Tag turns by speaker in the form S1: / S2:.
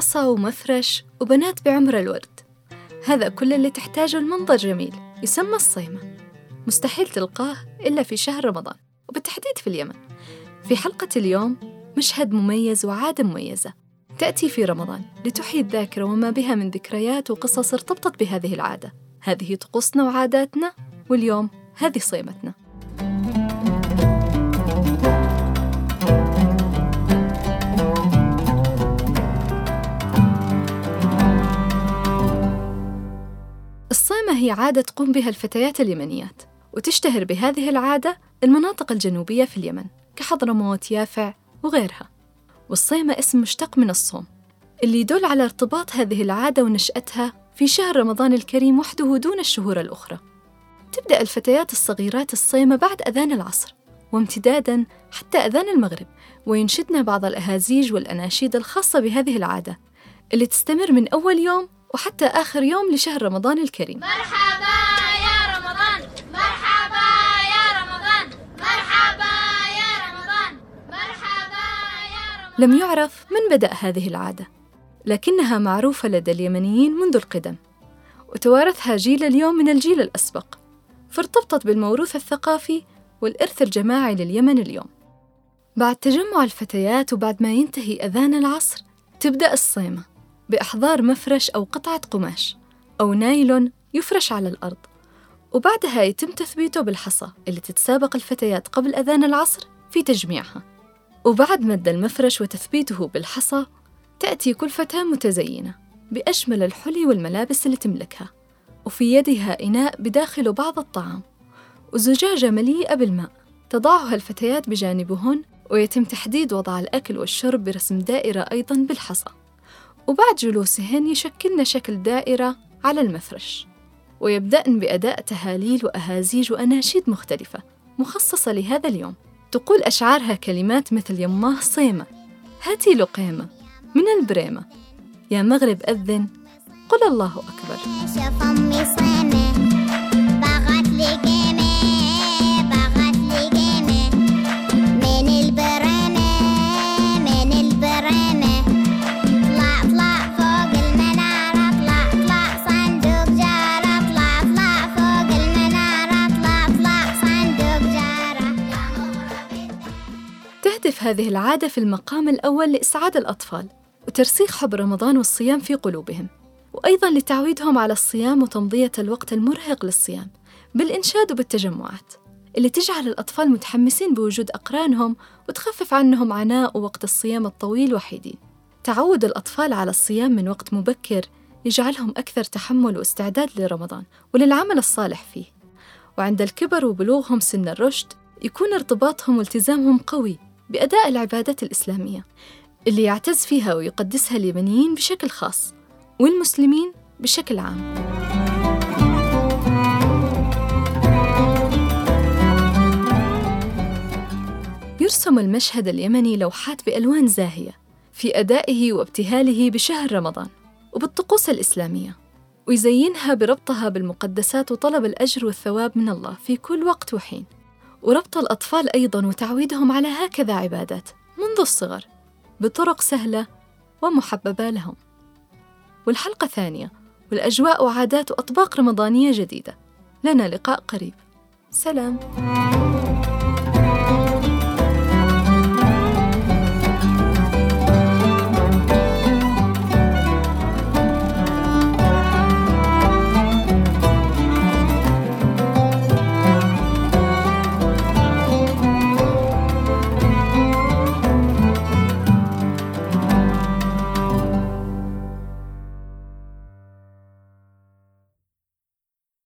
S1: حصى ومفرش وبنات بعمر الورد. هذا كل اللي تحتاجه المنظر جميل يسمى الصيمة. مستحيل تلقاه إلا في شهر رمضان وبالتحديد في اليمن. في حلقة اليوم مشهد مميز وعادة مميزة تأتي في رمضان لتحيي الذاكرة وما بها من ذكريات وقصص ارتبطت بهذه العادة. هذه طقوسنا وعاداتنا واليوم هذه صيمتنا. عادة تقوم بها الفتيات اليمنيات وتشتهر بهذه العادة المناطق الجنوبية في اليمن كحضرموت يافع وغيرها. والصيمة اسم مشتق من الصوم اللي يدل على ارتباط هذه العادة ونشأتها في شهر رمضان الكريم وحده دون الشهور الأخرى. تبدأ الفتيات الصغيرات الصيمة بعد أذان العصر وامتدادا حتى أذان المغرب وينشدن بعض الأهازيج والأناشيد الخاصة بهذه العادة اللي تستمر من أول يوم وحتى آخر يوم لشهر رمضان الكريم.
S2: مرحبا يا رمضان مرحبا يا رمضان مرحبا يا رمضان مرحبا يا رمضان.
S1: لم يعرف من بدأ هذه العادة لكنها معروفة لدى اليمنيين منذ القدم وتوارثها جيل اليوم من الجيل الأسبق فارتبطت بالموروث الثقافي والإرث الجماعي لليمن اليوم. بعد تجمع الفتيات وبعد ما ينتهي أذان العصر تبدأ الصيمة. بإحضار مفرش أو قطعة قماش أو نايلون يفرش على الأرض. وبعدها يتم تثبيته بالحصى اللي تتسابق الفتيات قبل أذان العصر في تجميعها. وبعد مد المفرش وتثبيته بالحصى تأتي كل فتاة متزينة بأجمل الحلي والملابس اللي تملكها وفي يدها إناء بداخله بعض الطعام. وزجاجة مليئة بالماء تضعها الفتيات بجانبهن ويتم تحديد وضع الأكل والشرب برسم دائرة أيضا بالحصى. وبعد جلوسهن يشكلن شكل دائرة على المفرش ويبدأن بأداء تهاليل وأهازيج وأناشيد مختلفة مخصصة لهذا اليوم. تقول أشعارها كلمات مثل يماه صيمة هاتي لقيمة من البريمة يا مغرب أذن قل الله أكبر
S3: شاف أمي صيمة.
S1: تهدف هذه العادة في المقام الأول لإسعاد الأطفال وترسيخ حب رمضان والصيام في قلوبهم وأيضا لتعويدهم على الصيام وتمضية الوقت المرهق للصيام بالإنشاد وبالتجمعات اللي تجعل الأطفال متحمسين بوجود أقرانهم وتخفف عنهم عناء وقت الصيام الطويل وحيدين. تعود الأطفال على الصيام من وقت مبكر يجعلهم أكثر تحمل واستعداد لرمضان وللعمل الصالح فيه وعند الكبر وبلوغهم سن الرشد يكون ارتباطهم والتزامهم قوي بأداء العبادات الإسلامية اللي يعتز فيها ويقدسها اليمنيين بشكل خاص والمسلمين بشكل عام. يرسم المشهد اليمني لوحات بألوان زاهية في أدائه وابتهاله بشهر رمضان وبالطقوس الإسلامية ويزينها بربطها بالمقدسات وطلب الأجر والثواب من الله في كل وقت وحين. وربط الأطفال أيضا وتعويدهم على هكذا عبادات منذ الصغر بطرق سهلة ومحببة لهم. والحلقة ثانية والأجواء وعادات وأطباق رمضانية جديدة. لنا لقاء قريب. سلام.